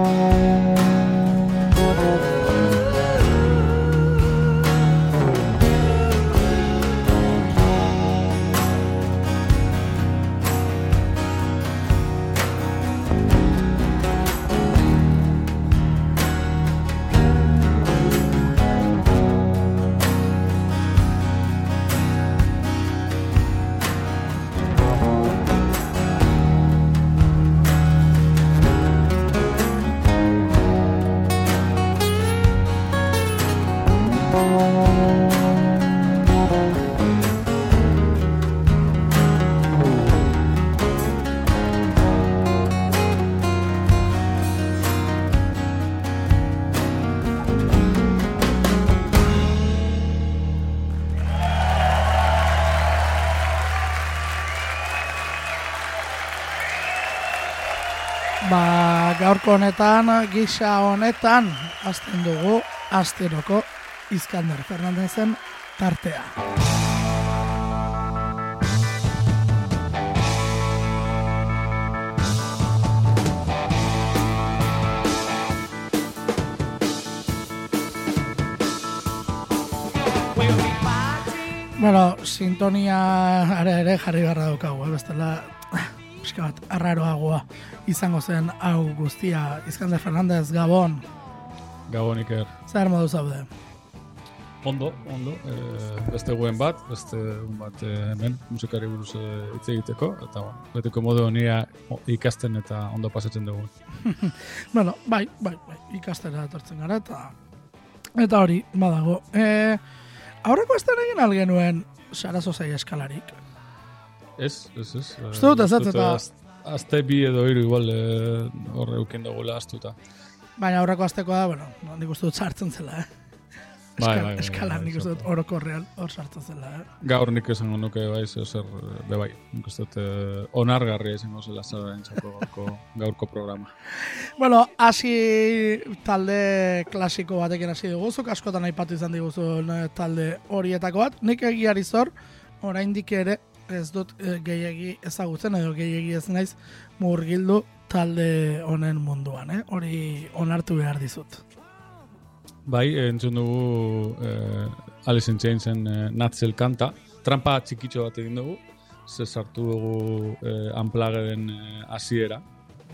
Ba, gaurko honetan, gisa honetan, azten dugu, asteroko Iskander Fernandezen tartea. Bueno, sintonia are ere jarri beharra daukagu, eh? bestela pixka bat arraroagoa izango zen hau guztia Iskander Fernandez Gabon, Gabon Iker. zer modu zaude? Ondo, ondo. E, beste guen bat, beste egun bat e, hemen musikari buruz e, hitz egiteko. Eta bueno, beteko modu honia ikasten eta ondo pasatzen dugu. Bueno, bai, bai, bai, ikastera etortzen gara eta eta hori, badago. E, aurreko astean egin algenuen sarazo zai eskalarik. Ez, ez, ez. E, Uste dut ez dut eta- Azte bi edo hiru igual e, horre eukin dugula astuta. Baina aurreko astekoa da, bueno, nik uste dut sartzen zela, eh? Bai, bai, bai, eskalan bai, nik uste dut bai. orokorrean hor sartzen zela, eh? Gaur nik esango nuke bai, zer, be bai. Nik uste dut e, onargarria izango zela zara entzako gaurko, gaurko programa. Bueno, hasi talde klasiko batekin hasi dugu, zuk askotan aipatu izan diguzun eh, talde horietako bat. Nik egiari zor, oraindik ere ez dut eh, gehiegi ezagutzen edo gehiegi ez naiz murgildu talde honen munduan, eh? Hori onartu behar dizut. Bai, entzun dugu eh, Alice in Chainsen eh, Natzel kanta. Trampa txikitxo bat egin dugu. Ze sartu dugu eh, Unpluggeden eh, hasiera.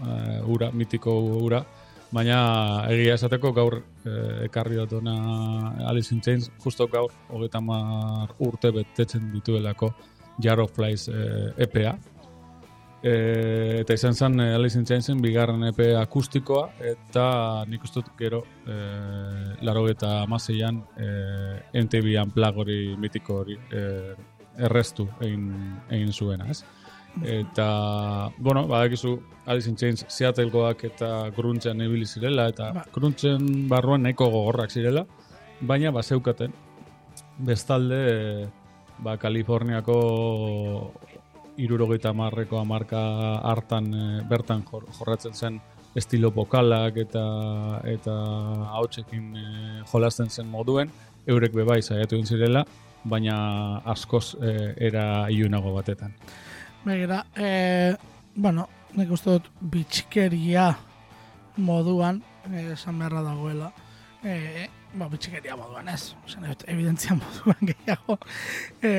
Eh, ura, mitiko ura. Baina egia esateko gaur eh, ekarri dut ona Alice in Chains, justo gaur, hogeita mar urte betetzen dituelako Jar of Flies eh, EPA. E, eta izan zen eh, Alice in Chainsen bigarren EP akustikoa eta nik uste gero e, laro eta amaseian e, MTV Unplugged hori mitiko hori e, errestu egin, egin zuena, ez? Eta, bueno, badakizu Alice in Chains Seattlekoak eta gruntzen ibili zirela, eta Ba. gruntzen barruan nahiko gogorrak zirela, baina bazeukaten bestalde eh, ba, Kaliforniako irurogeita marreko amarka hartan eh, bertan jor, jorratzen zen estilo bokalak eta eta hautsekin eh, jolasten zen moduen, eurek bebai saiatu zirela, baina askoz eh, era ilunago batetan. Begira, e, bueno, nik uste dut bitxikeria moduan, esan beharra dagoela. E, ba, bitxikeria moduan ez, esan dut, evidentzia moduan gehiago. E,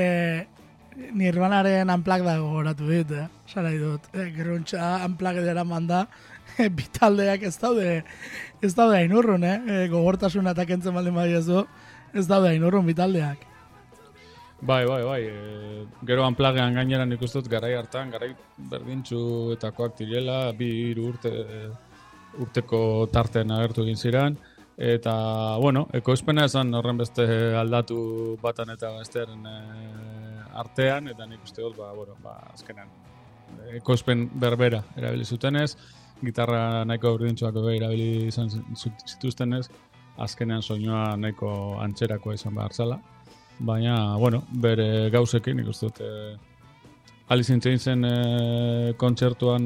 Nirvanaren unplugged dago goratu dit, eh? Zara dut, e, gruntza unplugged manda, e, bitaldeak ez daude, ez daude ainurrun, eh? E, gogortasuna eta baldin badiezu, ez daude ainurrun bitaldeak. Bai, bai, bai. E, gero anplagean gainera nik dut garai hartan, garai berdintxuetakoak direla, bi hiru urte urteko tartean agertu egin ziren. Eta, bueno, ekoizpena esan horren beste aldatu batan eta bestearen e, artean, eta nik uste dut, ba, bueno, ba, azkenan, ekoizpen berbera erabili zutenez, gitarra nahiko berdintxuak ere erabili izan zit- zituztenez, azkenean soinua nahiko antxerakoa izan behar zala. Baina, bueno, bere gauzekin, nik uste dut, eh, Alice in Chainsen eh, kontzertuan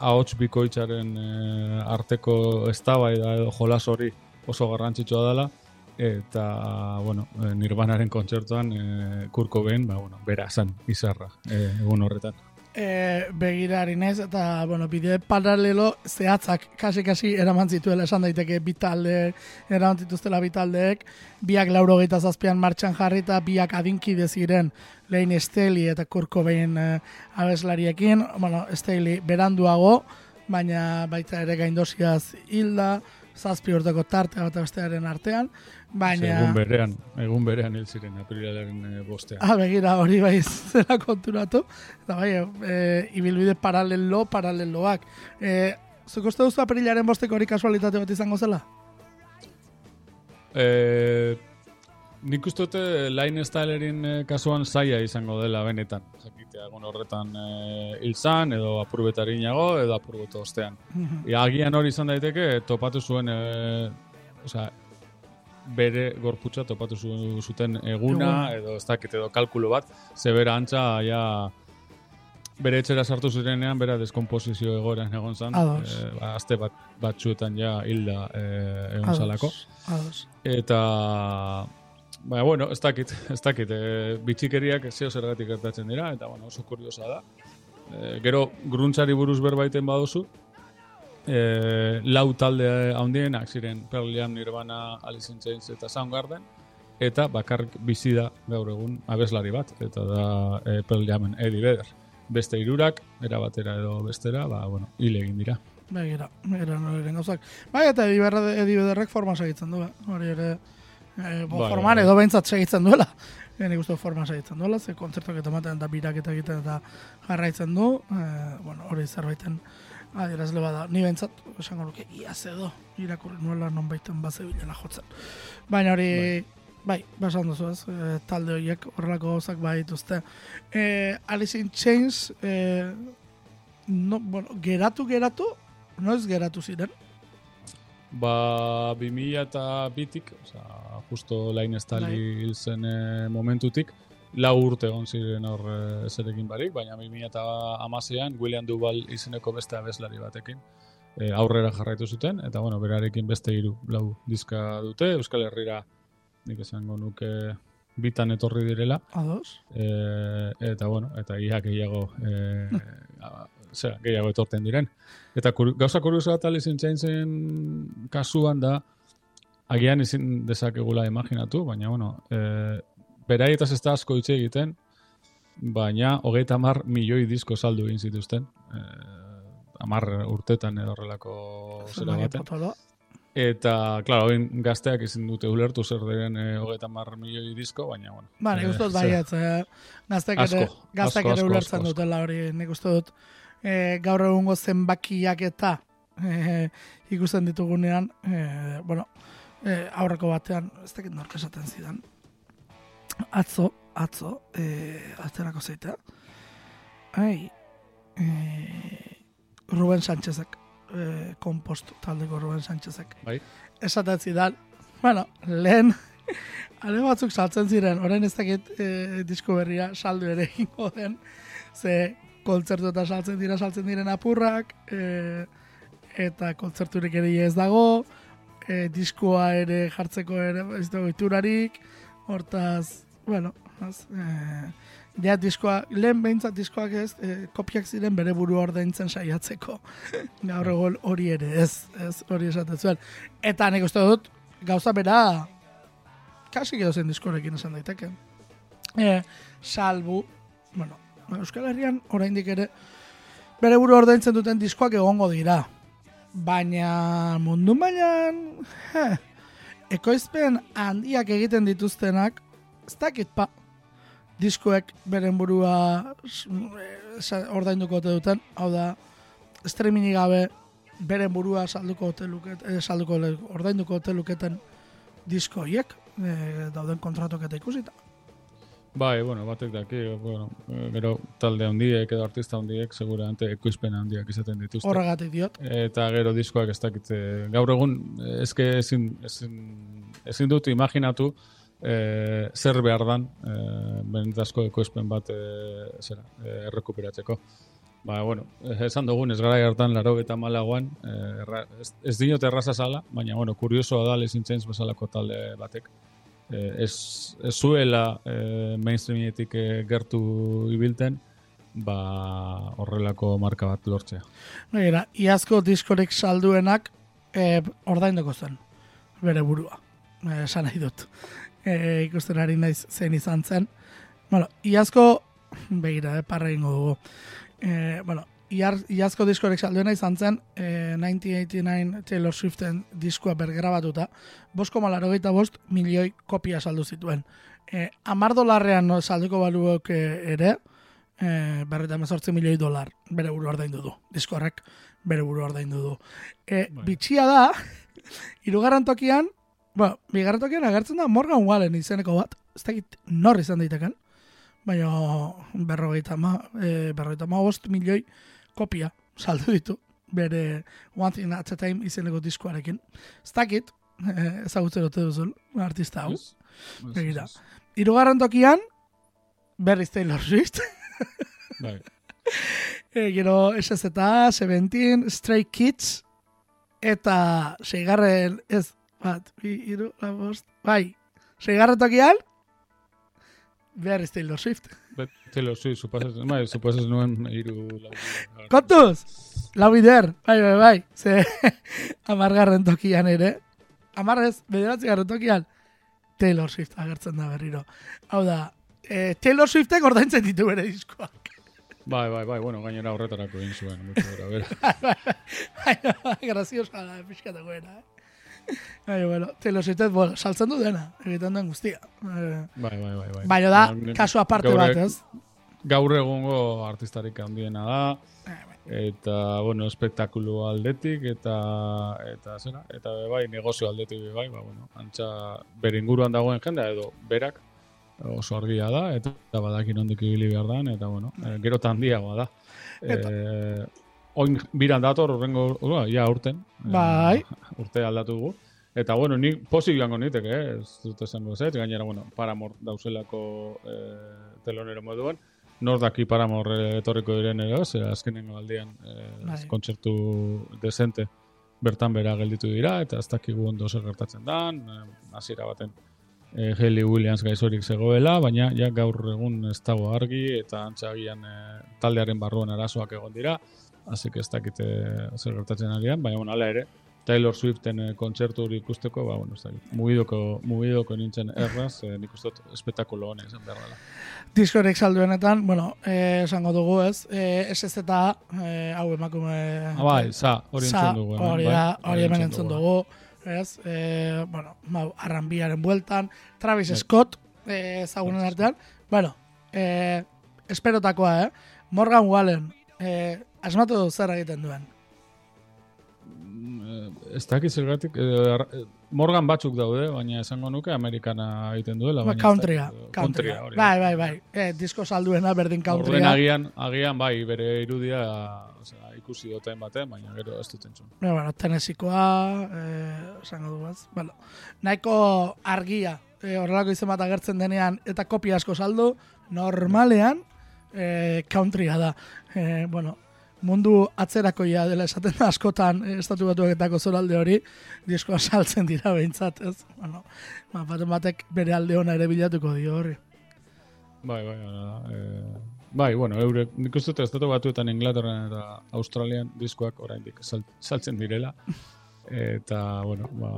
ahots bikoitzaren eh, arteko eztabaida edo jolas hori oso garrantzitsua dela. Eta bueno, eh, Nirvanaren kontzertuan eh, Kurt Cobain, ba bueno, bera zen izarra eh, egun horretan. e, begirari naiz eta bueno, bide paralelo zehatzak kasi-kasi eraman zituela esan daiteke bitalde eraman zituztela bitaldeek biak laurogeita zazpian martxan jarri eta biak adinkide ziren lehen Esteli eta Kurt Cobain e, abeslariekin. Bueno, Esteli beranduago baina baita ere gaindosiaz hilda zazpi urteko tarte bat bestearen artean baina Egun berean, egun berean hil ziren aprilaren eh, bostean. Ah, begira, hori bai zera konturatu. Eta bai, e, ibilbide paralelo, paraleloak. E, Zuk uste duzu aprilaren bosteko hori kasualitate bat izango zela? Eh, nik uste dute Line Stylerin kasuan zaila izango dela benetan. Jakitea egun horretan eh, hil zan, edo apurbetarinago, edo apurbeto ostean. Ia, agian hori izan daiteke, topatu zuen, eh, osea, bere gorputza topatu zu- zuten eguna, edo ez dakit, edo kalkulo bat, zebera antza, ja, bere etxera sartu zirenean, bera deskomposizio egoeran egon zan, Ados. eh, ba, azte bat, batzuetan ja hilda eh, egon zalako. Ados. Eta Baina, bueno, ez dakit, ez dakit, e, bitxikeriak zeo zergatik gertatzen dira, eta, bueno, oso kuriosa da. E, gero, gruntzari buruz berbaiten baduzu, e, lau talde handienak ziren Pearl Jam, Nirvana, Alice in Chains eta Soundgarden, eta bakarrik bizi da gaur egun abeslari bat, eta da e, Pearl Jamen Eddie Vedder. Beste hirurak era batera edo bestera, ba, bueno, hile egin dira. Begira, begira noleren gauzak. Bai, eta ediberra, edibederrek forma segitzen du, hori ere, e, bo, Bai, forman bai. edo behintzat segitzen duela. E, nik uste dut forma segitzen duela, ze kontzertuak eta ematen eta birak eta egiten eta jarraitzen du, e, bueno, hori zerbaiten adierazle bada. Ni behintzat, esango nuke, iaz edo, irakurri nuela nonbaiten bazebilela jotzen. Baina hori, bai, basan duzu ez, e, talde horiek horrelako gauzak badituzte. E, Alice in Chains, e, no, bueno, geratu, geratu, noiz geratu ziren? Ba, 2000 eta bitik, oza, justo lain estali zen eh, momentutik, lau urte egon ziren hor ezerekin barik, baina 2000 eta amasean William Duval izeneko beste abeslari batekin eh, aurrera jarraitu zuten, eta bueno, berarekin beste hiru lau diska dute, Euskal Herrira nik esango nuke bitan etorri direla, Ados? e, eta bueno, eta ia gehiago e, zera, gehiago etorten diren. Eta kur, gauza kurioso bat Alice in Chainsen kasuan da agian ezin dezakegula imaginatu, baina bueno, e, beraietaz ez da asko hitz egiten, baina hogeita hamar milioi disko saldu egin zituzten. E, amar urtetan edo horrelako zera baten. Eta, klaro, oin gazteak ezin dute ulertu zer diren e, hogeita hamar milioi disko, baina, bueno. Ba, nik eh, uste dut baietz, eh, gaztek ere, ulertzen dutela hori, nik uste dut eh, gaur egungo zenbakiak eta eh, ikusten ditugunean, eh, bueno, eh, aurreko batean, ez dakit nork esaten zidan, atzo, atzo, eh, atzerako zeita, ai, e, Ruben Sánchezek, e, kompost taldeko Ruben Sánchezek. Bai. Esaten zidan, bueno, lehen ale batzuk saltzen ziren, orain ez dakit e, disko berria saldu ere egingo den, ze kontzertu eta saltzen dira saltzen diren apurrak, e, eta kontzerturik ere ez dago, e, diskoa ere jartzeko ere ez dago iturarik, hortaz, bueno, az, e, ja diskoa, lehen behintzat diskoak ez, e, kopiak ziren bere buru ordaintzen saiatzeko. Gaur egon hori ere, ez, ez hori esaten zuen. Eta nik uste dut, gauza bera, kasi edo zen diskorekin esan daiteke. E, salbu, bueno, Euskal Herrian oraindik ere bere buru ordaintzen duten diskoak egongo dira. Baina mundu mailan, ekoizpen handiak egiten dituztenak, ez dakit pa, diskoek beren burua eh, ordainduko ote duten, hau da, streamingi gabe beren burua salduko ote luket, eh, salduko ordainduko ote luketen disko hiek, eh, dauden kontratok eta ikusita. Bai, bueno, batek daki, bueno, gero talde handiek edo artista handiek seguramente ekoizpen handiak izaten dituzte. Horregatik diot. Eta gero diskoak ez dakit, eh, gaur egun, eh, eske ezin, ezin, ezin dut imaginatu eh, zer behar dan eh, benetazko ekoizpen bat eh, zera, eh, errekuperatzeko. Ba, bueno, esan dugun, ez gara hartan laro eta malagoan, erra, ez, ez dinot erraza zala, baina, bueno, kuriosoa da Chains bezalako talde batek. Eh, ez, ez zuela eh, mainstreametik eh, gertu ibilten, ba, horrelako marka bat lortzea. Begira, iazko diskorek salduenak e, ordainduko zen, bere burua. E, esan nahi dut. E, ikusten ari naiz zein izan zen. Bueno, iazko, begira, e, parra ingo dugu. E, bueno, iar, iazko diskorek salduena izan zen e, 1989 Taylor Swiften diskoa bergrabatuta, bosko malarogeita bost milioi kopia saldu zituen. E, amar dolarrean salduko baluok e, ere, e, berreta emezortzi milioi dolar bere buru ordaindu du. Diskorrek bere buru ordaindu du. E, bitxia da, irugarren tokian, bueno, bigarren tokian agertzen da Morgan Wallen izeneko bat, ez dakit nor izan daiteken, baina berrogeita ma, e, berrogeita ma milioi kopia saldu ditu bere One Thing at a Time izeneko diskoarekin. Ez dakit, e, ezagutzen dute duzun artista hau. Begira. ez, ez. Irugarren tokian, berriz Taylor Swift, Bai. e, gero SZ, Seventeen, Stray Kids, eta seigarren, ez, bat, bi, iru, la, bost, bai, seigarren tokian, berriz Taylor Swift. Taylor Swift, supasez, bai, supasez nuen iru lau. Kontuz! Lau bider, bai, bai, bai, ze amargarren tokian ere, amarrez, bederatzi garren tokian, Taylor Swift agertzen da berriro. Hau da, e, Taylor Swiftek ordaintzen ditu bere diskoak. Bai, bai, bai, bueno, gainera horretarako egin zuen. mucho gora, bera. Baina, graziosa da, pixkatu goera, eh? Baina, bueno, Taylor Swiftek, bueno, saltzen du dena, egiten den guztia. Eh, Bai, bai, bai, bai. Baina da, Bueno, kasu aparte gaur- bat, ez? Gaur egungo artistarik handiena da, Eh, bai. eta, bueno, espektakulu aldetik, eta, eta, zera, eta bai, negozio aldetik bai, ba, bueno, antxa bere inguruan dagoen jendea, edo berak, oso argia da, eta, eta badakin ondik ibili behar dan, eta, bueno, eh, gero eta handiagoa da. Eh, oin biran dator, horrengo, ja, urten. Eh, Bai. urte aldatu dugu. Eta, bueno, ni pozik joango niteke, eh? ez dut esango ez, gainera, bueno, Paramor dauzelako eh, telonero moduan. Nor daki Paramor eh, etorriko diren ere, ze azkenengo aldian eh, Bai. kontzertu desente bertan bera gelditu dira, eta ez dakigu ondo zer gertatzen dan, eh, hasiera baten eh, Hayley Williams gaizorik zegoela, baina ja gaur egun ez dago argi, eta antzagian eh, taldearen barruan arazoak egon dira, Que ez dakite zer gertatzen arian, baina bueno, hala ere, Taylor Swiften eh, kontzertu hori ikusteko, ba, bueno, ez dakit, mugidoko, mugidoko nintzen erraz, eh, nik uste espetakulo hona izan behar dela. Diskorek salduenetan, bueno, eh, esango dugu ez, eh, SZ, eh, hau emakume... Ah, bai, za, hori entzun dugu. hemen, Hori bai, da, hori hemen entzun dugu. Ez, eh, bueno, arranbiaren bueltan, Travis Scott, eh, ezagunen artean. Bueno, eh, esperotakoa, eh? Morgan Wallen, eh, asmatu zer egiten duen. Mm, eh, Ez dakit zergatik, eh, eh, Morgan batzuk daude, baina esango nuke Amerikana egiten duela. Ba, countrya, countrya. hori. Bai, bai, bai. E, disko salduena berdin countrya. agian, agian bai, bere irudia osea, ikusi duten baten, baina gero ez dut entzun. No, bueno, tenesikoa, eh, esango du baz. Bueno, nahiko argia, eh, horrelako izen bat agertzen denean, eta kopia asko saldu, normalean, eh, countrya da. Eh, bueno, mundu atzerakoia dela esaten da askotan eh, estatu batuaketako zoralde hori, diskoa saltzen dira behintzat, ez? Bueno, ba, baten batek bere alde ona ere bilatuko dio horri. Bai, bai. Eh, bai, bueno, eurek, nik uste dut estatu batuetan Inglaterran eta Australian diskoak oraindik sal, saltzen direla. Eta, bueno, ba,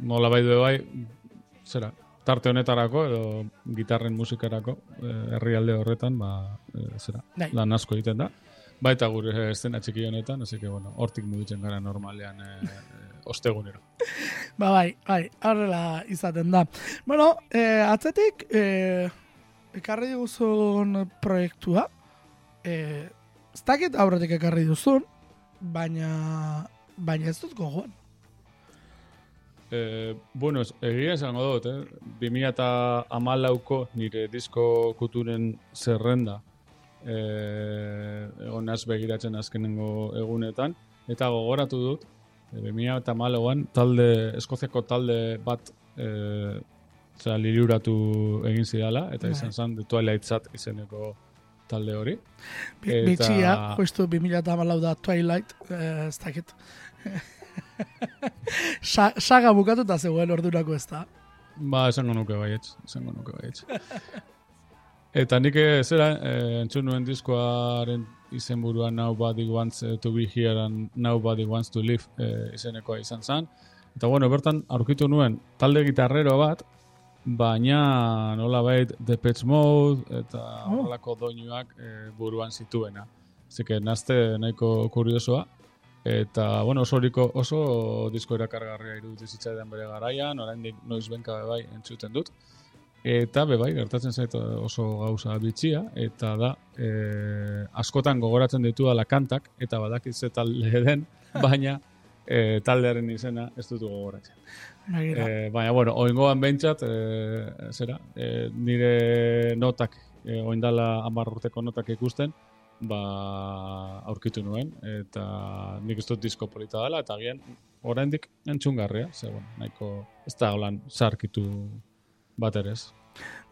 nola bai du bai, zera, tarte honetarako edo gitarren musikarako eh, herrialde horretan, ba, eh, zera, Bai. lan asko egiten da. Baita gure estena txiki honetan, así que, bueno, hortik mugitzen gara normalean eh, ostegunero. Ba, bai, bai, horrela izaten da. Bueno, eh, atzetik, eh, ekarri duzun proiektua, eh, ez dakit aurretik ekarri duzun, baina, baina ez dut gogoan. Eh, bueno, egia esango dut, eh? 2008ko nire disko kuturen zerrenda eh, egon begiratzen azkenengo egunetan, eta gogoratu dut, eh, 2008an talde, Eskoziako talde bat eh, zera, liluratu egin zidala, eta Bai. izan zen The Twilight Sat izeneko talde hori. Bi, Eta- Bitxia, justu 2008 da Twilight, eh, ez dakit. Sa, saga bukatuta zegoen ordurako ez da. Ba, esango nuke baietz, esango nuke baietz. Eta nik eh, zera, eh, entzun nuen diskoaren izenburua Nobody Wants eh, to be here and Nobody Wants to live eh, izenekoa izan zen. Eta bueno, bertan aurkitu nuen talde gitarrero bat, baina nola bait Depeche Mode eta Oh. horrelako doinuak eh, buruan zituena. Que nazte nahiko kuriosoa. Eta, bueno, oso, oriko, oso disko erakargarria iruditu zitzaidan bere garaian, oraindik noiz benka be bai entzuten dut. Eta be bai, gertatzen zait oso gauza bitxia, eta da, e, askotan gogoratzen ditu ala kantak, eta badakit ze talde den, baina e, taldearen izena ez dut gogoratzen. E, baina, bueno, oingoan behintzat, e, zera, e, nire notak, e, oindala hamar urteko notak ikusten, ba, aurkitu nuen, eta nik ez dut disko polita dela, eta agian, oraindik entzungarria, ze, bueno, nahiko, ez da holan sarkitu bat ere ez.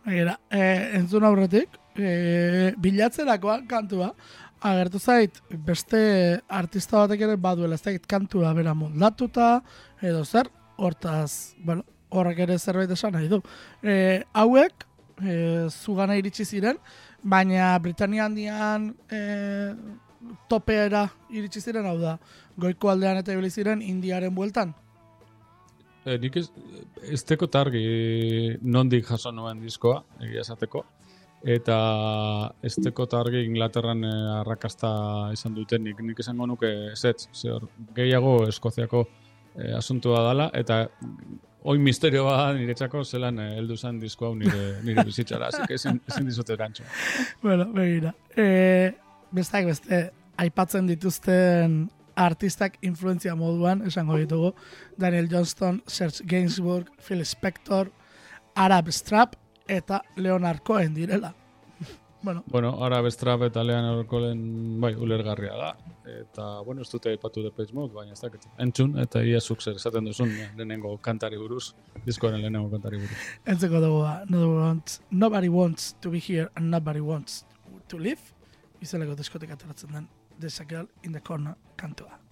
Begira, eh, entzun aurretik, eh, bilatzerakoa kantua, agertu zait beste artista batek ere baduela, ez dakit kantua bera moldatuta, edo zer, hortaz, bueno, horrek ere zerbait esan nahi du. Eh, hauek, eh, zugana iritsi ziren, baina Britania handian eh, topeera iritsi ziren, hau da, goiko aldean eta ibili ziren Indiaren bueltan. E, nik ez, ez teko targi nondik jaso nuen diskoa, egia esateko. Eta ez teko targi Inglaterran eh, arrakasta izan dutenik. Nik esango nuke ezetz, ze hor, gehiago Eskoziako eh, asuntua dala, eta oin misterio bat niretzako zelan eh, heldu zen disko hau nire, nire bizitzara, así que ezin, ezin dizute erantzun. Bueno, begira. E, bestak beste, aipatzen dituzten artistak influentzia moduan, esango ditugu, Daniel Johnston, Serge Gainsbourg, Phil Spector, Arab Strap eta Leonard Cohen direla. bueno, Bueno, ara bestrap eta lehan orkolen, bai, ulergarria da. Eta, bueno, ez dute aipatu Depeche Mode, baina ez dakit. Entzun, eta ia zuk zer esaten duzun eh, lehenengo kantari buruz, diskoaren lehenengo kantari buruz. entzeko dugu ba, nobody wants, nobody wants to be here and nobody wants to live, izeleko diskotek ateratzen den There's a Girl in the Corner kantua.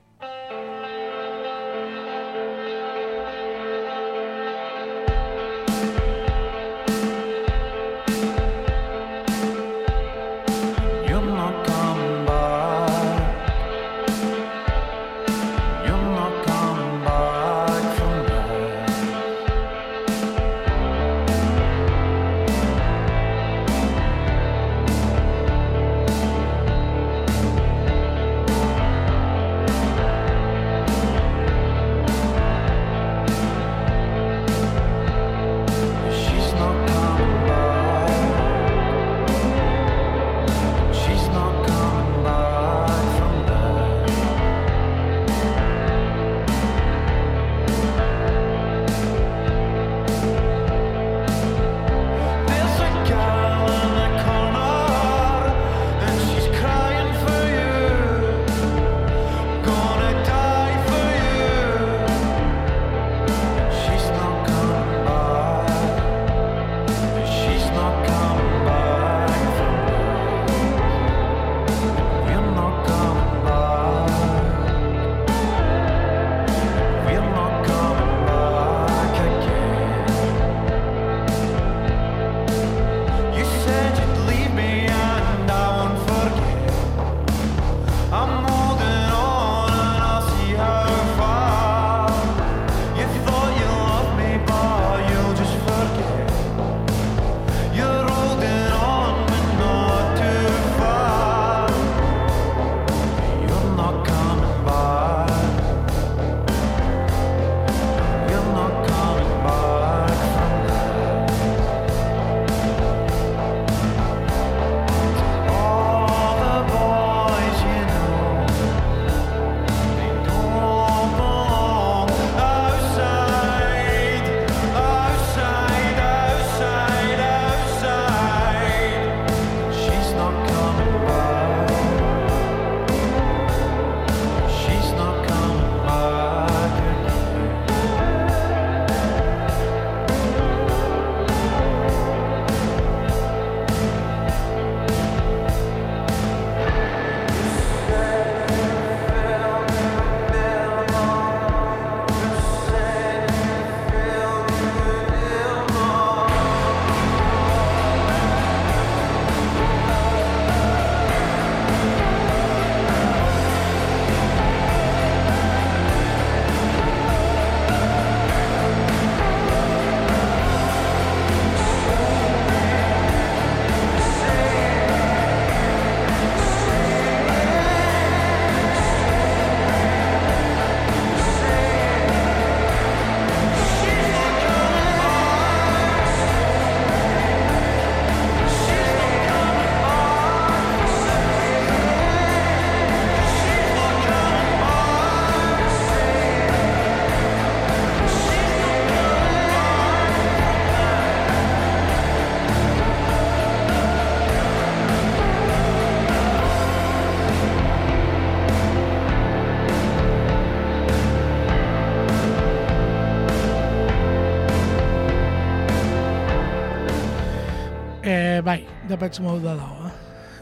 Bai, Depeche Mode da dago.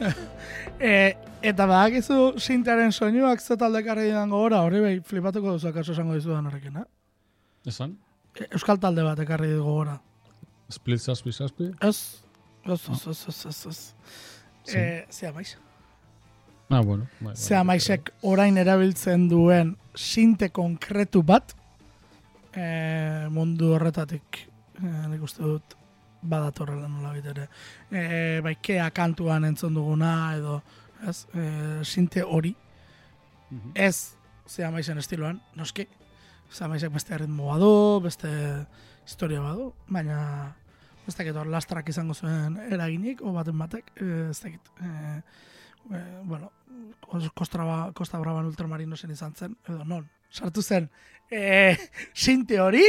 eh. e, eta badakizu sintaren soinuak ze talde karri didan gogora, hori bai, flipatuko duzu akaso esango dizudan horrekin, eh? Esan? E, Euskal talde bat ekarri du gogora. Split zazpi zazpi? Ez, ez, ez, ez, ez, ez, ez. Sí. E, zea maiz. Ah, bueno. Bai, bai, Zea maizek orain erabiltzen duen sinte konkretu bat e, mundu horretatik e, nik uste dut badatorrela nola ere. E, bai, kea kantuan entzun duguna edo ez, e, sinte hori Mhm. ez zea maizen estiloan, noski. Zea maizek beste ritmo badu, beste historia badu, baina ez dakit hor lastrak izango zuen eraginik, o baten batek, e, ez dakit. E, e, bueno, Costa, Costa Bravan ultramarinosen izan zen, edo non, sartu zen, e, sinte hori,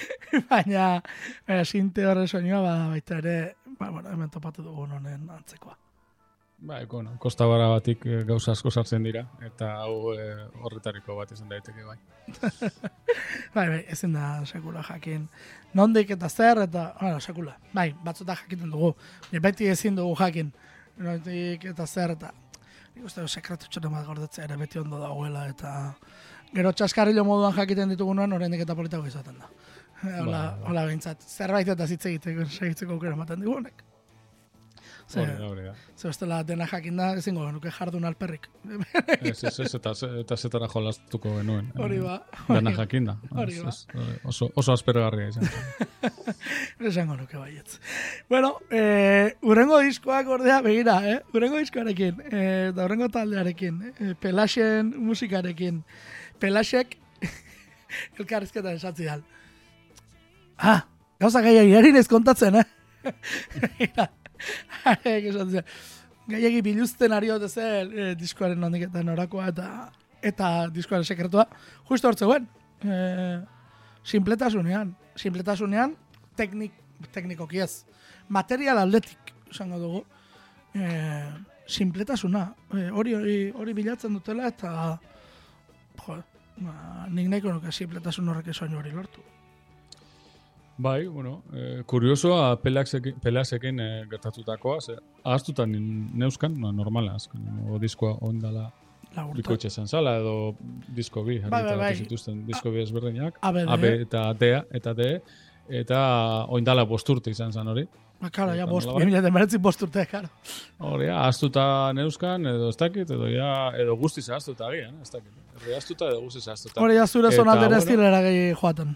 baina e, sinte horre soinua ba, baita ere, ba, bueno, hemen topatu dugu honen antzekoa. Bai, bueno, kosta bara batik eh, gauza asko sartzen dira, eta hau eh, horretariko bat izan daiteke bai. Bai, bai, ezin da sekula jakin. Nondik eta zer, eta, bueno, sekula. Bai, batzuta jakiten dugu. Beti ezin dugu jakin. Nondik eta zer, eta nik uste sekretu txone bat gordetzea ere beti ondo dagoela, eta gero txaskarrilo moduan jakiten ditugunean, oraindik eta politago izaten da. Hola, Bai, hola behintzat, zerbait eta hitz egiteko segitzeko aukera ematen digu honek. Ze, Hori da, hori da. ze bestela dena jakin da, ezingo genuke jardun alperrik. Ez, ez, ez, eta, eta zetara jolastuko genuen. eh, Hori ba. Dena jakinda. Hori Ez, ba. oso, oso aspergarria izan. Esango nuke baietz. Bueno, eh, urrengo diskoak ordea, begira, eh? Urrengo diskoarekin, eh, eta urrengo taldearekin, eh, Pelaxen musikarekin. Pelaxek elkarrizketan esatzi dal. Ah, gauza gaiagi erin ez kontatzen, eh? Arek esaten zidan, Gaiegi biluzten ari hote zel, eh, diskoaren nondik eta norakoa eta eta diskoaren sekretua, justo hortzegoen. Eh, simpletasunean, simpletasunean, teknik, teknikoki ez. Material aldetik, esango dugu. E, simpletasuna. E, hori, hori, hori bilatzen dutela eta jo, ba, nik nahiko nuke simpletasun horrek soinu hori lortu. Bai, bueno, eh, kuriosoa pelaxekin, pelaxekin eh, gertatutakoa, ze ahaztuta nin- neuzkan, no, normala, azken, o diskoa ondala bikoitxe zen zala, edo disko bi, Bai, bai, bai. zituzten disko bi ezberdinak, ABD. AB eta D, eta D, eta oindala bosturte izan zen hori. Ba, karo, ja, Eta bost, nolabait? 2019 bost urte, karo. Hori, ahaztuta neuzkan, edo ez dakit, edo ja, edo guztiz ahaztuta agian, ez dakit. Herri ahaztuta edo guztiz ahaztuta. Hori ja zure Eta, zonaldera ez bueno, direra gehi joaten.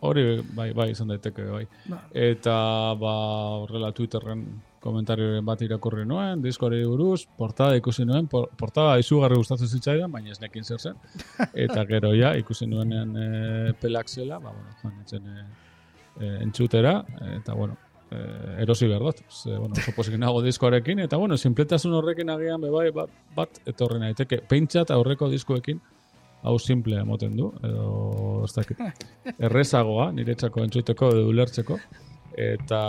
Hori, bai, bai, izan daiteke, bai. Ba, Eta, ba, horrela Twitterren komentarioren bat irakurri nuen, diskoari buruz, portada ikusi nuen, por, portada izugarri gustatzen zitzaidan, baina ez nekin zer zen. Eta gero ja, ikusi nuenean e, pelak zela, ba, bueno, joan nintzen e, e, entzutera, eta, bueno, e, erosi behar dut. Ze, bueno, oso posik nago diskoarekin, eta, bueno, simpletasun horrekin agian, be, bai, bat, bat etorri naiteke. Pentsat aurreko diskoekin, hau simple emoten du, edo, ez dakit, errezagoa, niretzako entzuteko edo ulertzeko. Eta,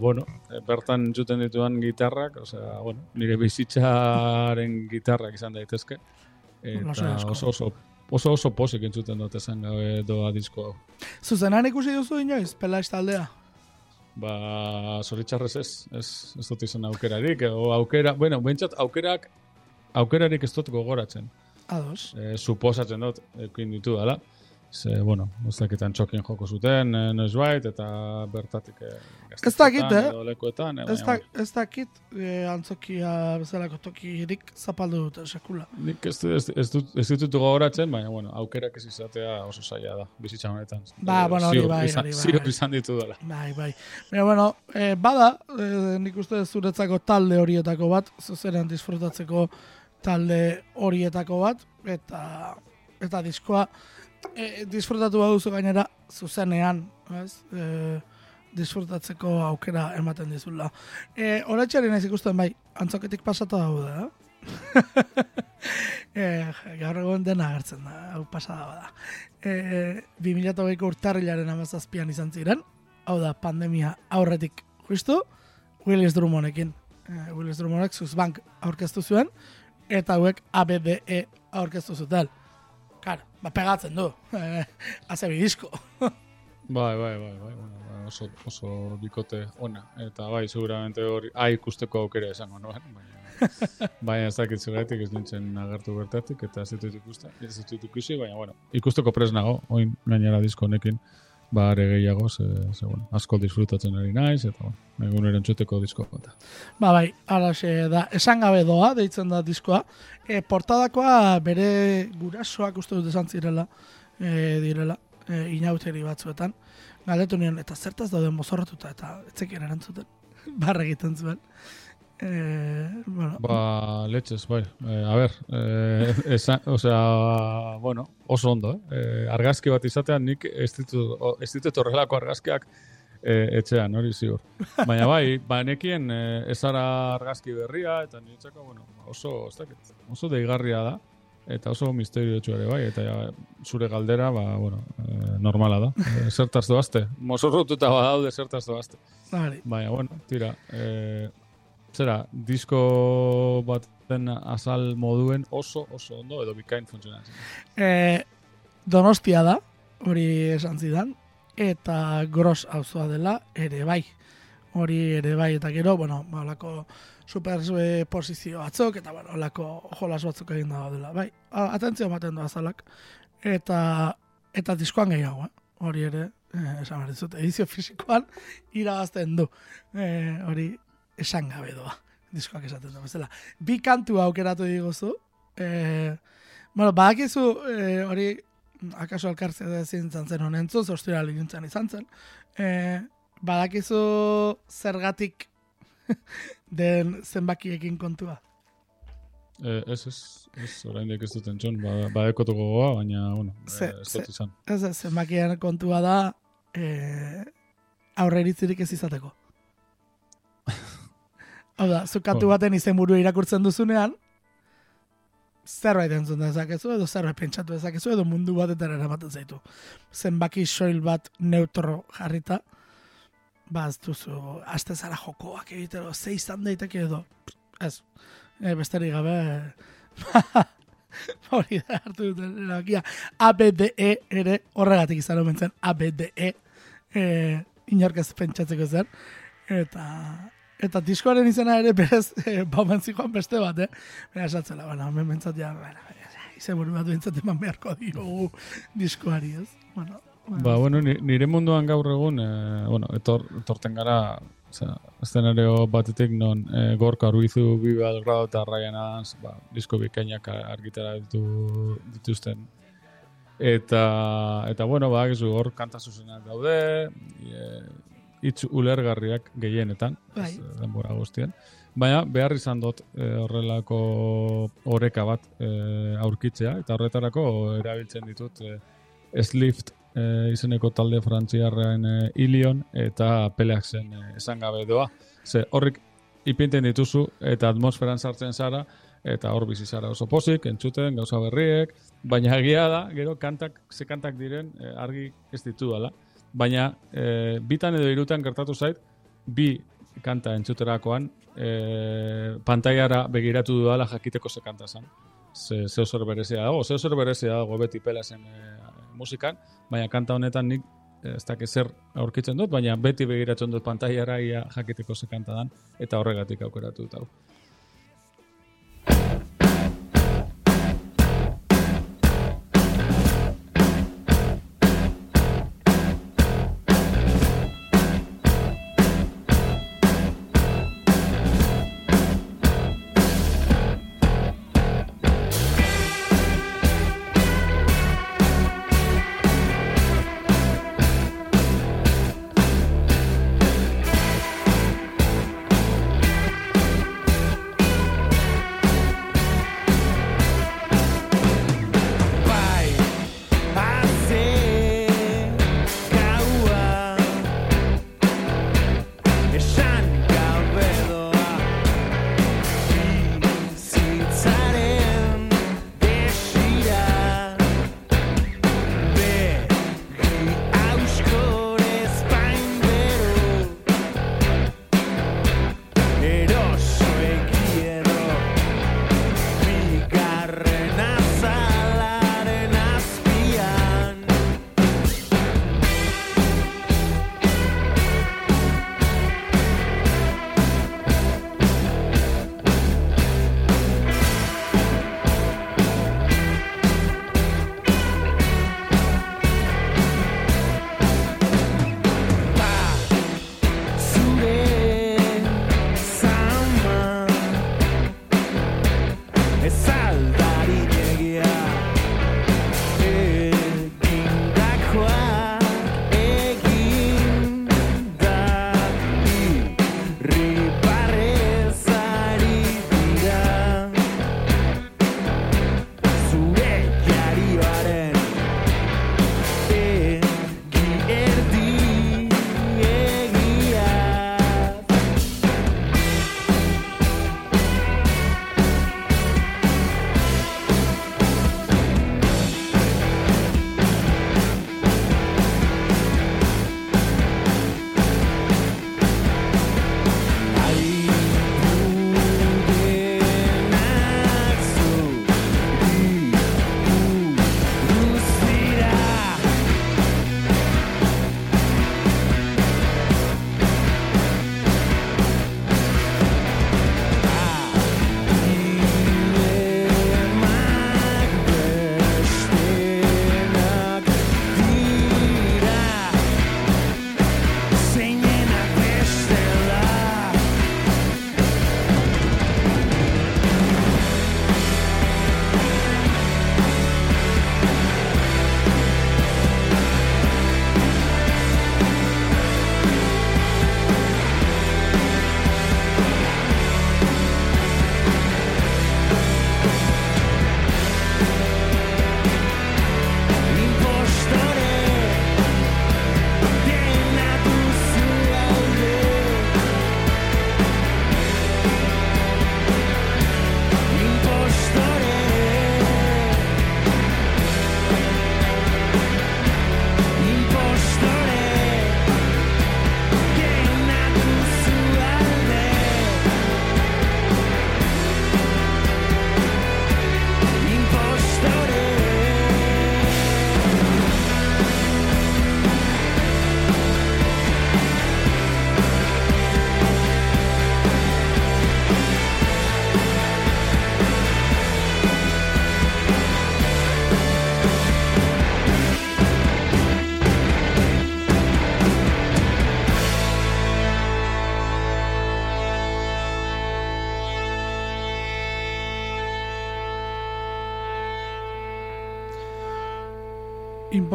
bueno, bertan entzuten dituan gitarrak, osea, bueno, nire bizitzaren gitarrak izan daitezke. Eta oso oso, oso oso posik entzuten dut esan gabe doa disko hau. Zuzenan ikusi duzu inoiz, Pelax taldea? Ba, zoritxarrez ez, ez, ez dut izan aukerarik, edo aukera, bueno, bentsat aukerak, aukerarik ez dut gogoratzen. Ados. E, suposatzen dut, ekin ditu dala. Ze, bueno, ez dakitan txokin joko zuten, e, noiz bait, eta bertatik e, Ez dakit, eh? lekuetan, Ez, da, ez dakit e, antzokia bezalako tokirik zapaldu dute sekula. Nik ez, ez, ez, dut, ez ditut gogoratzen, baina, bueno, aukerak ez izatea oso zaila da, bizitza honetan. Ba, E, bueno, hori bai, hori bai. Ziur izan ditu dela. Bai, bai. Baina, bueno, e, bada, e, nik uste zuretzako talde horietako bat, zuzenean disfrutatzeko talde horietako bat, eta eta diskoa e, disfrutatu baduzu gainera zuzenean, ez? E, disfrutatzeko aukera ematen dizula. E, Horatxari naiz ikusten bai, antzoketik pasata daude, eh? e, gaur egun dena agertzen da, hau pasada bada. E, 2008ko urtarrilaren amazazpian izan ziren, hau da, pandemia aurretik justu, Willis Drummondekin. E, Willis Drummondek Zuzbank aurkeztu zuen, eta hauek ABDE aurkeztu zuten. Ba, pegatzen du. E, Aze disko. Bai, bai, bai, bai, bueno, bai, oso, oso bikote ona. Eta bai, seguramente hori, ah, ikusteko aukera esango nuen, baina, baina ez dakit zergatik ez nintzen agertu bertatik, eta ez ditut ikusten, ez ditut ikusi, baina, bueno, ikusteko pres nago, oin gainera disko honekin, ba, are gehiago, ze, ze, bueno, asko disfrutatzen ari naiz, eta, bueno, egun erantzuteko disko bat. Ba bai, alaxe da, esan gabe doa, deitzen da diskoa. E, portadakoa bere gurasoak uste dut esan zirela, e, direla, e, inauteri batzuetan. Galdetu nion, eta zertaz dauden mozorratuta, eta etzekien erantzuten. Barra egiten zuen. E, bueno, Ba, letxez, bai. Eh, a ber, eh, esa, osea, bueno, oso ondo, eh? eh argazki bat izatean nik ez ditut, o- horrelako argazkiak eh, etxean, hori ziur. Baina bai, ba, nekien eh, ez zara argazki berria, eta niretzako, bueno, oso, ez dakit, oso deigarria da, eta oso misterio ere bai, eta ja, zure galdera, ba, bueno, eh, normala da. Eh, zertaz doazte, mozorrotuta badaude zertaz doazte. hori. Baina, bueno, tira, e, zera, disko baten azal moduen oso, oso ondo edo bikain funtzionatzen. E, donostia da, hori esan zidan, eta gros auzoa dela ere bai. Hori ere bai, eta gero, bueno, ba, olako superposizio batzuk, eta bueno, olako jolas batzuk egin dago dela, bai. Atentzio ematen du azalak. Eta, eta diskoan gehiago, eh? hori ere, eh, esan behar dizut, edizio fisikoan irabazten du. Eh, hori esan gabe doa, diskoak esaten du bezala. Bi kantu aukeratu diguzu, eh, Bueno, badakizu eh, hori akaso alkartzea da ezin izan zen honen zuz, ostira lintzen izan zen. Eh, badakizu zergatik den zenbakiekin kontua. E, ez, ez, ez, oraindik ez dut entzun, ba, badekotu gogoa, baina, bueno, Ze- e, ez dut ze- izan. Ez, ez, zenbakien kontua da eh, aurreritzirik ez izateko. Hau da, zu kantu baten izenburu irakurtzen duzunean, zerbait entzun dezakezu, edo zerbait pentsatu dezakezu, edo mundu batetara eramaten zaitu. Zenbaki soil bat neutro jarrita, ba, ez duzu, aste zara jokoak egitero, ze izan daiteke edo, ez, e, besterik gabe, hori da hartu duten erabakia. ABDE ere horregatik izan omen zen ABDE e, inork ez pentsatzeko zen. Eta eta diskoaren izena ere berez e, baumen zikoan beste bat, eh? Bera esatzela, bueno, hemen bentsat ja, bueno, izen buru bat bentsat eman beharko diogu diskoari, ez? Bueno, Ba, bueno, ni- nire munduan gaur egun, e, bueno, etor, etorten gara, osea, eszenario batetik non e, gorka ruizu, bi Belgrado eta Ryan Adams, ba, disko bikainak argitara ditu, dituzten. Eta, eta bueno, ba, hor kanta zuzenak daude, e, hitz ulergarriak gehienetan, Bai. ez, denbora guztien. Baina behar izan dut e, horrelako oreka bat e, aurkitzea, eta horretarako erabiltzen ditut e, Slift e, izeneko talde frantziarren e, Ilion eta peleak zen e, esan gabe doa. Ze horrik ipinten dituzu eta atmosferan sartzen zara eta hor bizi zara oso pozik, entzuten, gauza berriek, baina egia da, gero kantak, ze kantak diren argi ez ditu dela. Baina e, bitan edo irutan gertatu zait, bi kanta entzuterakoan e, pantailara begiratu dudala jakiteko ze kanta zen. Ze, ze zer berezia dago, ze zer berezia dago beti pelazen e, musikan, baina kanta honetan nik eh, ez dakit zer aurkitzen dut, baina beti begiratzen dut pantailara ia jakiteko ze kanta dan, eta horregatik aukeratu dut hau.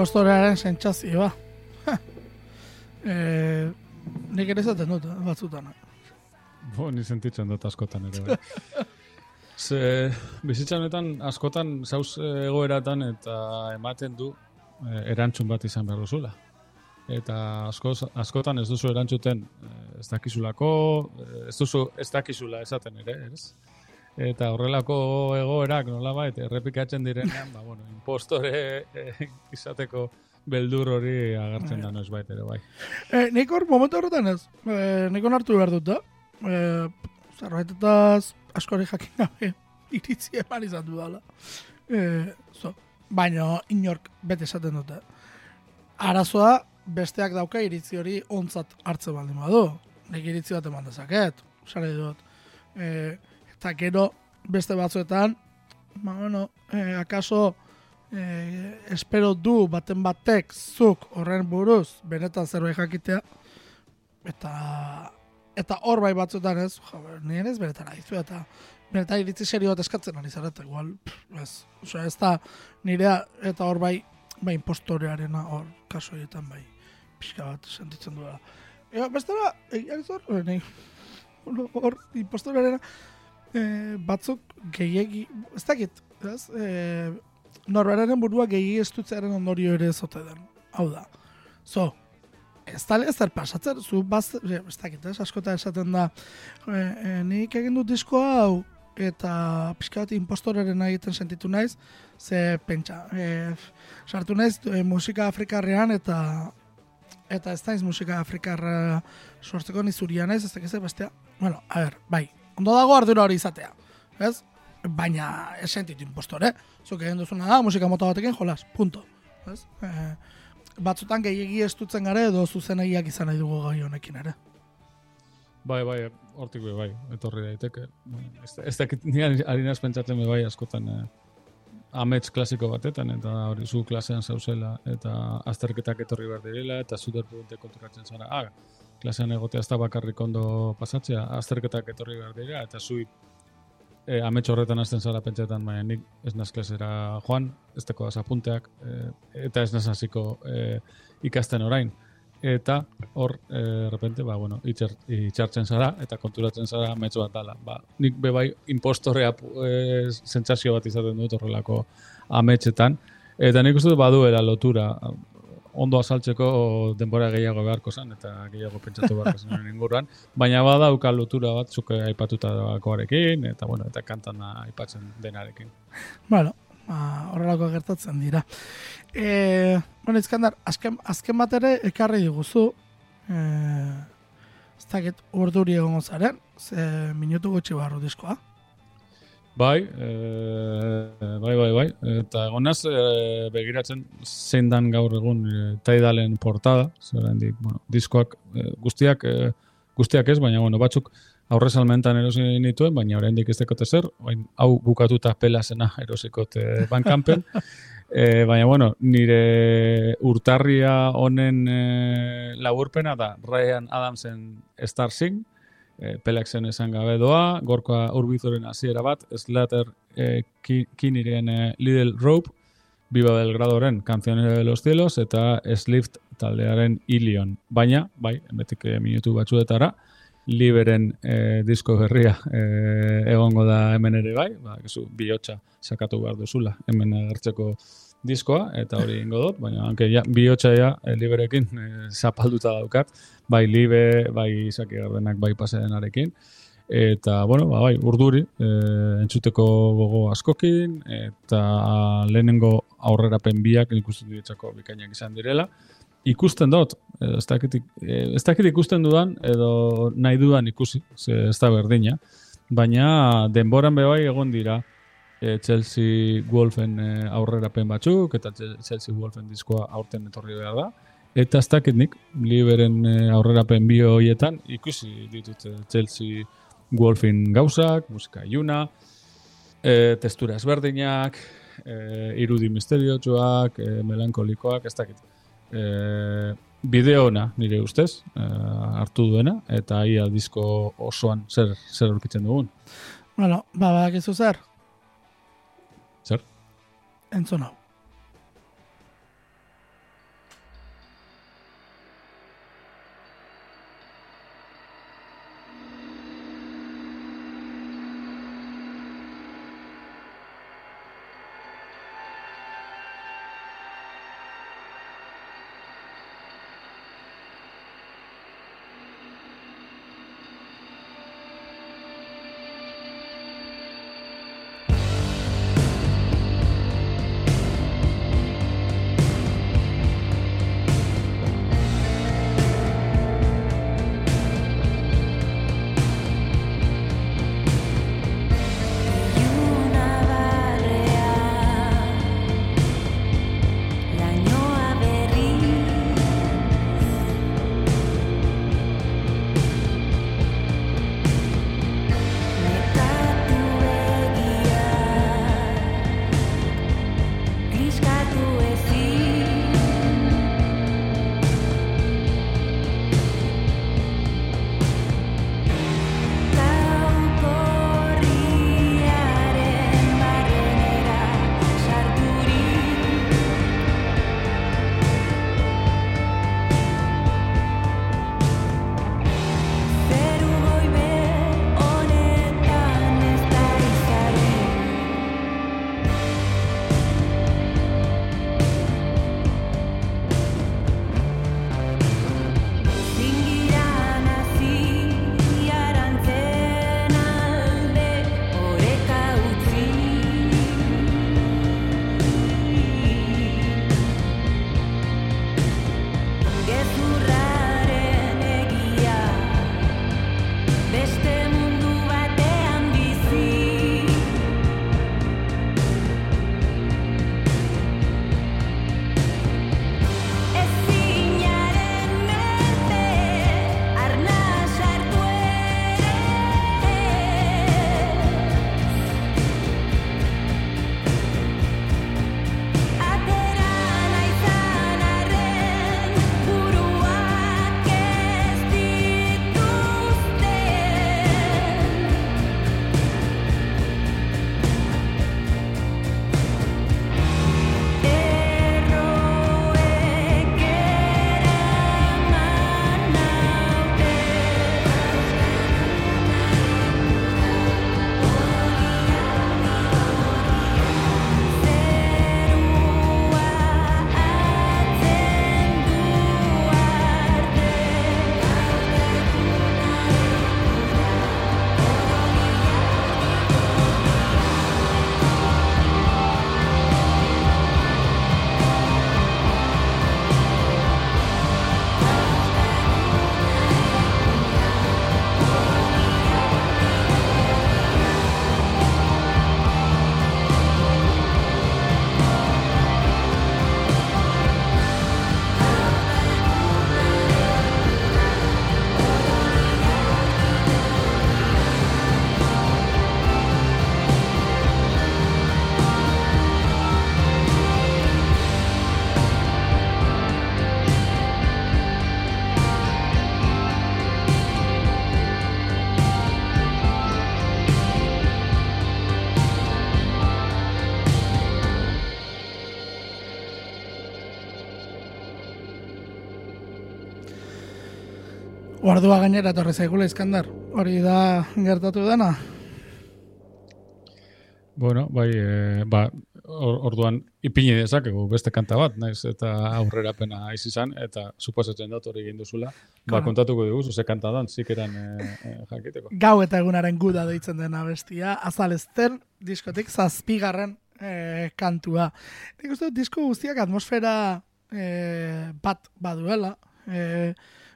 Impostorearen sentsazioa. e, nik ere zaten dut, eh, batzutan. Bo, ni sentitzen dut askotan ere. Bai. Ze, bizitza honetan askotan zauz egoeratan eta ematen du eh, erantzun bat izan behar duzula. Eta askoz, askotan ez duzu erantzuten ez dakizulako, ez duzu ez dakizula esaten ere, ez? Eta horrelako egoerak nolabait errepikatzen direnean, ba, bueno, impostore eh, izateko beldur hori agertzen da noizbait ere bai. E, nik hor, momentu horretan ez, e, nik onartu behar dut da. E, Zerbaitetaz askori jakin gabe iritzi eman izan dudala. E, so, baina inork bete esaten dute. Arazoa besteak dauka iritzi hori ontzat hartzen baldin badu. Nik iritzi bat eman dezaket, sare dut. E, eta gero beste batzuetan, ba, bueno, e, akaso e, espero du baten batek zuk horren buruz benetan zerbait jakitea. Eta eta hor bai batzuetan ez, jo, nien ez benetan aizu eta benetan iritzi serio bat eskatzen ari zarete, igual, pff, ez, osea, ez da nirea eta hor bai, bai impostorearena hor kaso horietan bai pixka bat sentitzen duela. Ja, bestela, egia ez hor, eh, hor impostorearena eh, batzuk gehiegi, ez dakit, ez, eh, norberaren burua gehi estutzearen ondorio ere zote den. Hau da. So, ez da ezer pasatzen, zu baz, e, ez dakit, ez, askota esaten da, e, e, nik egin dut disko hau, eta pixka bat impostoraren egiten sentitu naiz, ze pentsa, e, sartu naiz e, musika afrikarrean, eta eta ez naiz musika afrikarra sortzeko nizuria naiz, ez dakiz bestea. Bueno, a ber, bai, ondo dago ardura hori izatea, ez? baina ez sentitu impostore. Zuk egin duzuna da, musika mota batekin jolas, punto. Ez? E, batzutan gehiegi estutzen gare edo zuzenegiak izan nahi dugu gai honekin ere. Bai, bai, hortik bai, etorri daiteke. Ez, ez dakit, ni ari ari naiz pentsatzen bai askotan eh, amets klasiko batetan, eta hori zu klasean zauzela, eta azterketak etorri behar direla, eta zu derpunte konturatzen zara, ah, klasean egotea ez da bakarrik ondo pasatzea, azterketak etorri behar dira, eta zu e, amets horretan hasten zara pentsetan, baina nik ez naz klasera joan, ez teko apunteak, e, eta ez naz hasiko e, ikasten orain. Eta hor, e, repente, ba, bueno, itxer, itxartzen zara, eta konturatzen zara amets bat dala. Ba, nik bebai impostorea e, sentsazio bat izaten dut horrelako ametsetan, eta nik uste dut baduela lotura, ondo azaltzeko denbora gehiago beharko zen, eta gehiago pentsatu beharko zen inguruan, baina badauka lotura bat zuk aipatuta dagoarekin, eta bueno, eta kantan aipatzen denarekin. Bueno, ba, horrelako gertatzen dira. E, bueno, Izkandar, azken, azken bat ere ekarri diguzu, e, ez dakit urduri egongo zaren, ze minutu gutxi barru diskoa. Bai, e, bai, bai, bai. Eta egonaz e, begiratzen zein dan gaur egun e, taidalen portada, zer bueno, diskoak e, guztiak, e, guztiak ez, baina bueno, batzuk aurre salmentan erosi nituen, baina oraindik ez dekote zer, orain hau bukatuta pelasena erosikote bankanpen. e, baina bueno, nire urtarria honen e, laburpena da Ryan Adamsen Star Sing, e, Pelexen esan gabe doa, gorkoa urbizoren hasiera bat, Slater e, ki, kiniren e, Little Rope, Viva Belgradoren Canciones de los Cielos, eta Slift taldearen Ilion. Baina, bai, emetik e, minutu batzuetara, Liberen e, disko berria e, egongo da hemen ere bai, ba, gezu, bihotxa sakatu behar duzula hemen agertzeko diskoa, eta hori ingo dut, baina hanke ja, bihotxa ja, e, liberekin e, zapalduta daukat, bai libe, bai izaki gardenak, bai pasedenarekin, eta, bueno, ba, bai, urduri, e, entzuteko gogo askokin, eta lehenengo aurrerapen biak nik uste bikainak izan direla, ikusten dut, edo ez dakit, eh, ez dakit ikusten dudan, edo nahi dudan ikusi, ze ez da berdina, baina denboran bebai egon dira e, Chelsea Wolfen e, aurrerapen batzuk, eta Chelsea Wolfen diskoa aurten etorri behar da, eta ez dakit nik, liberen e, aurrerapen bio hoietan, ikusi ditut Chelsea Wolfen gauzak, musika iluna, e, testura ezberdinak, e, irudi misteriotsuak, e, melankolikoak, ez dakit e, bideo ona nire ustez e, hartu duena eta ia disko osoan zer zer aurkitzen dugun. Bueno, ba, badakizu zer, Zer? entzun hau. Ordua gainera etorri zaigula Iskandar. Hori da gertatu dena. Bueno, bai, e, ba, or- orduan ipini dezakegu beste kanta bat, naiz eta aurrerapena aiz izan, eta suposatzen dut hori egin duzula. Ba, kontatuko diguzu, ze kanta dan, zikeran e, e, jakiteko. Gau eta egunaren guda deitzen dena bestia. Azalezten diskotik zazpigarren eh, kantua. Nik uste dut disko guztiak atmosfera eh, bat baduela. Eh,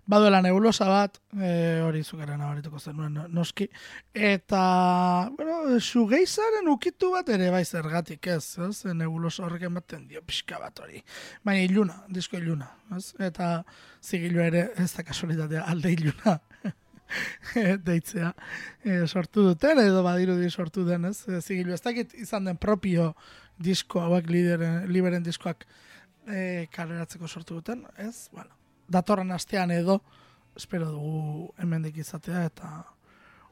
baduela nebulosa bat, eh, hori zukaren abarituko zenuen no- noski. Eta, bueno, sugeizaren ukitu bat ere bai zergatik ez, ez? Nebulosa horrek ematen dio pixka bat hori. Baina iluna, disko iluna, ez? Eta zigilu ere ez da kasualitatea alde iluna deitzea e, sortu duten edo badirudi sortu den, ez? E, zigilu ez dakit izan den propio disko hauek lideren, liberen diskoak e, kaleratzeko sortu duten, ez? Bueno, datorren astean edo espero dugu hemendik izatea eta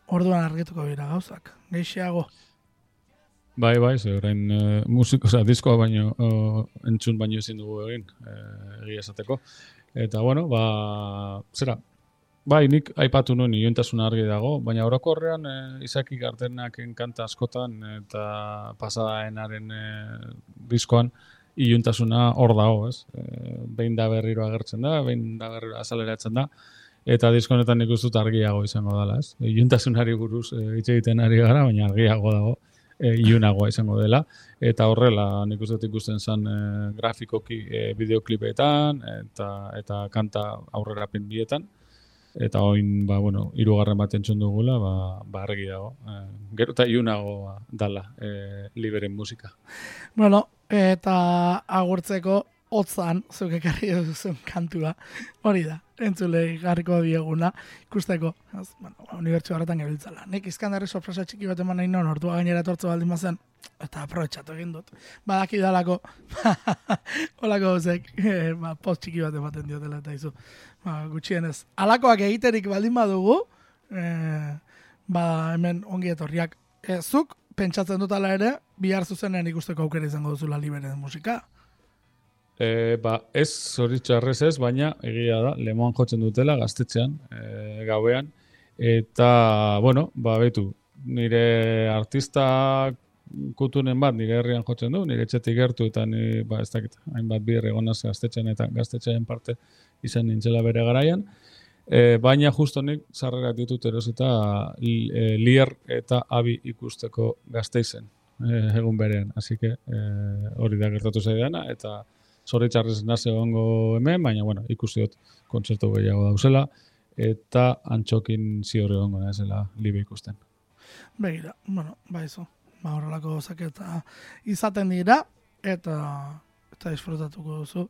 orduan argituko dira gauzak. Geixiago. Bai, bai, ze orain e, musiko, oza, diskoa baino, o, entzun baino ezin dugu egin, e, egia esateko. Eta, bueno, ba, zera, bai, nik aipatu nuen ioentasuna argi dago, baina orokorrean e, izaki gardenak kanta askotan eta pasadaenaren e, diskoan iluntasuna hor dago, ez? E, behin da berriro agertzen da, behin da berriro azaleratzen da, eta disko honetan nik uste argiago izango dela, ez? Iluntasunari buruz e, hitz egiten ari gara, baina argiago dago e, ilunagoa izango dela. Eta horrela nik uste ikusten zen e, grafikoki e, bideoklipetan eta eta kanta aurrerapen bietan. Eta oin ba bueno hirugarren bat entzun dugula ba, ba argi dago e, gero eta ilunagoa dala e, liberen musika. Bueno, eta agurtzeko hotzan, zuk ekarri duzun kantua, hori da, entzulei garriko dieguna, ikusteko, ez, bueno, unibertsio horretan gabiltzala. Nik izkandarri sorpresa txiki bat eman nahi non, ortua gainera etortze baldin bazen, eta aprobetxatu egin dut. Badaki dalako, holako gauzek, eh, ba, post txiki bat ematen diotela eta izu. Ba, gutxienez, alakoak egiterik baldin badugu, eh, ba, hemen ongi etorriak. Eh, zuk, pentsatzen dut ala ere, bihar zuzenean ikusteko aukera izango duzula liberen musika. E, ba, ez zoritxarrez ez, baina egia da, lemoan jotzen dutela gaztetxean, e, gauean, eta, bueno, ba, betu, nire artista kutunen bat nire herrian jotzen du, nire etxetik gertu eta ni, ba, ez dakit, hainbat bir egonaz gaztetxean eta gaztetxean parte izan nintzela bere garaian, e, baina justo nik sarrerak ditut erosita e, lier eta abi ikusteko gazteizen e, egun berean, así que e, hori da gertatu zaidana, eta zoritxarrez naze egongo hemen, baina, bueno, ikusi dut kontzertu gehiago dauzela, eta antxokin zior egongo naizela libe ikusten. Begira, bueno, baizu, ba horrelako gauzak eta izaten dira, eta eta disfrutatuko duzu.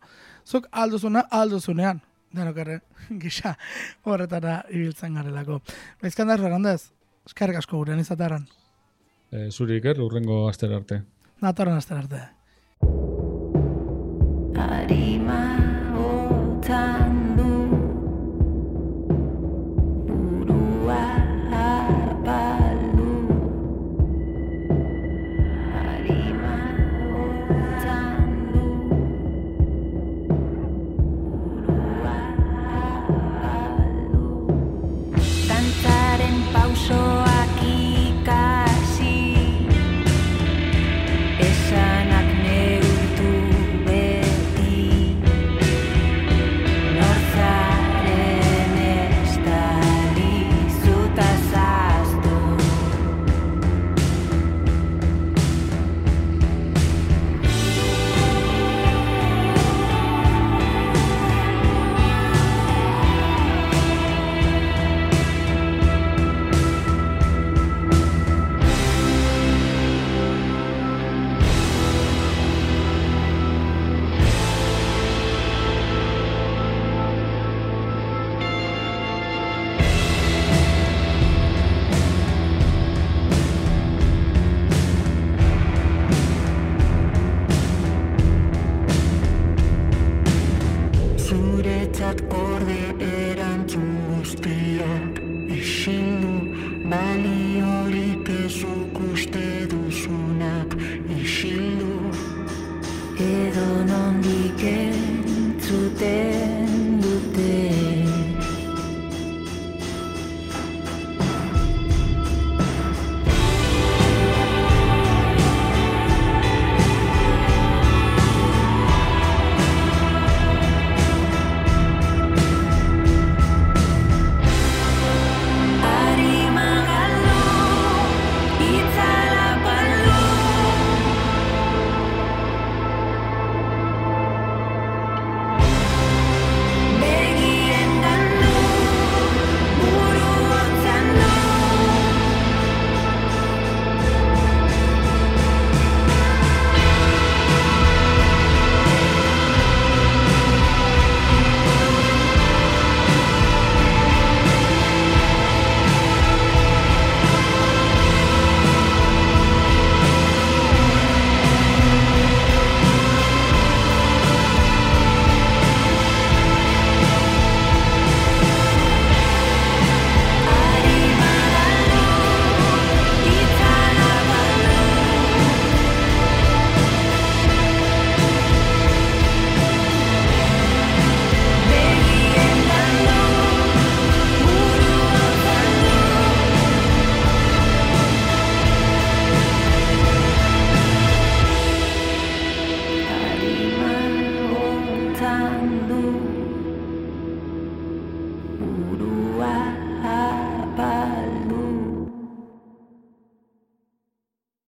Zuk alduzuna, alduzunean, denok ere, gisa horretara ibiltzen garelako. Baizkandar Fernandez, eskerrik asko gurean izateran. E, zuri iker, urrengo astera arte. Natorren aster arte. Arima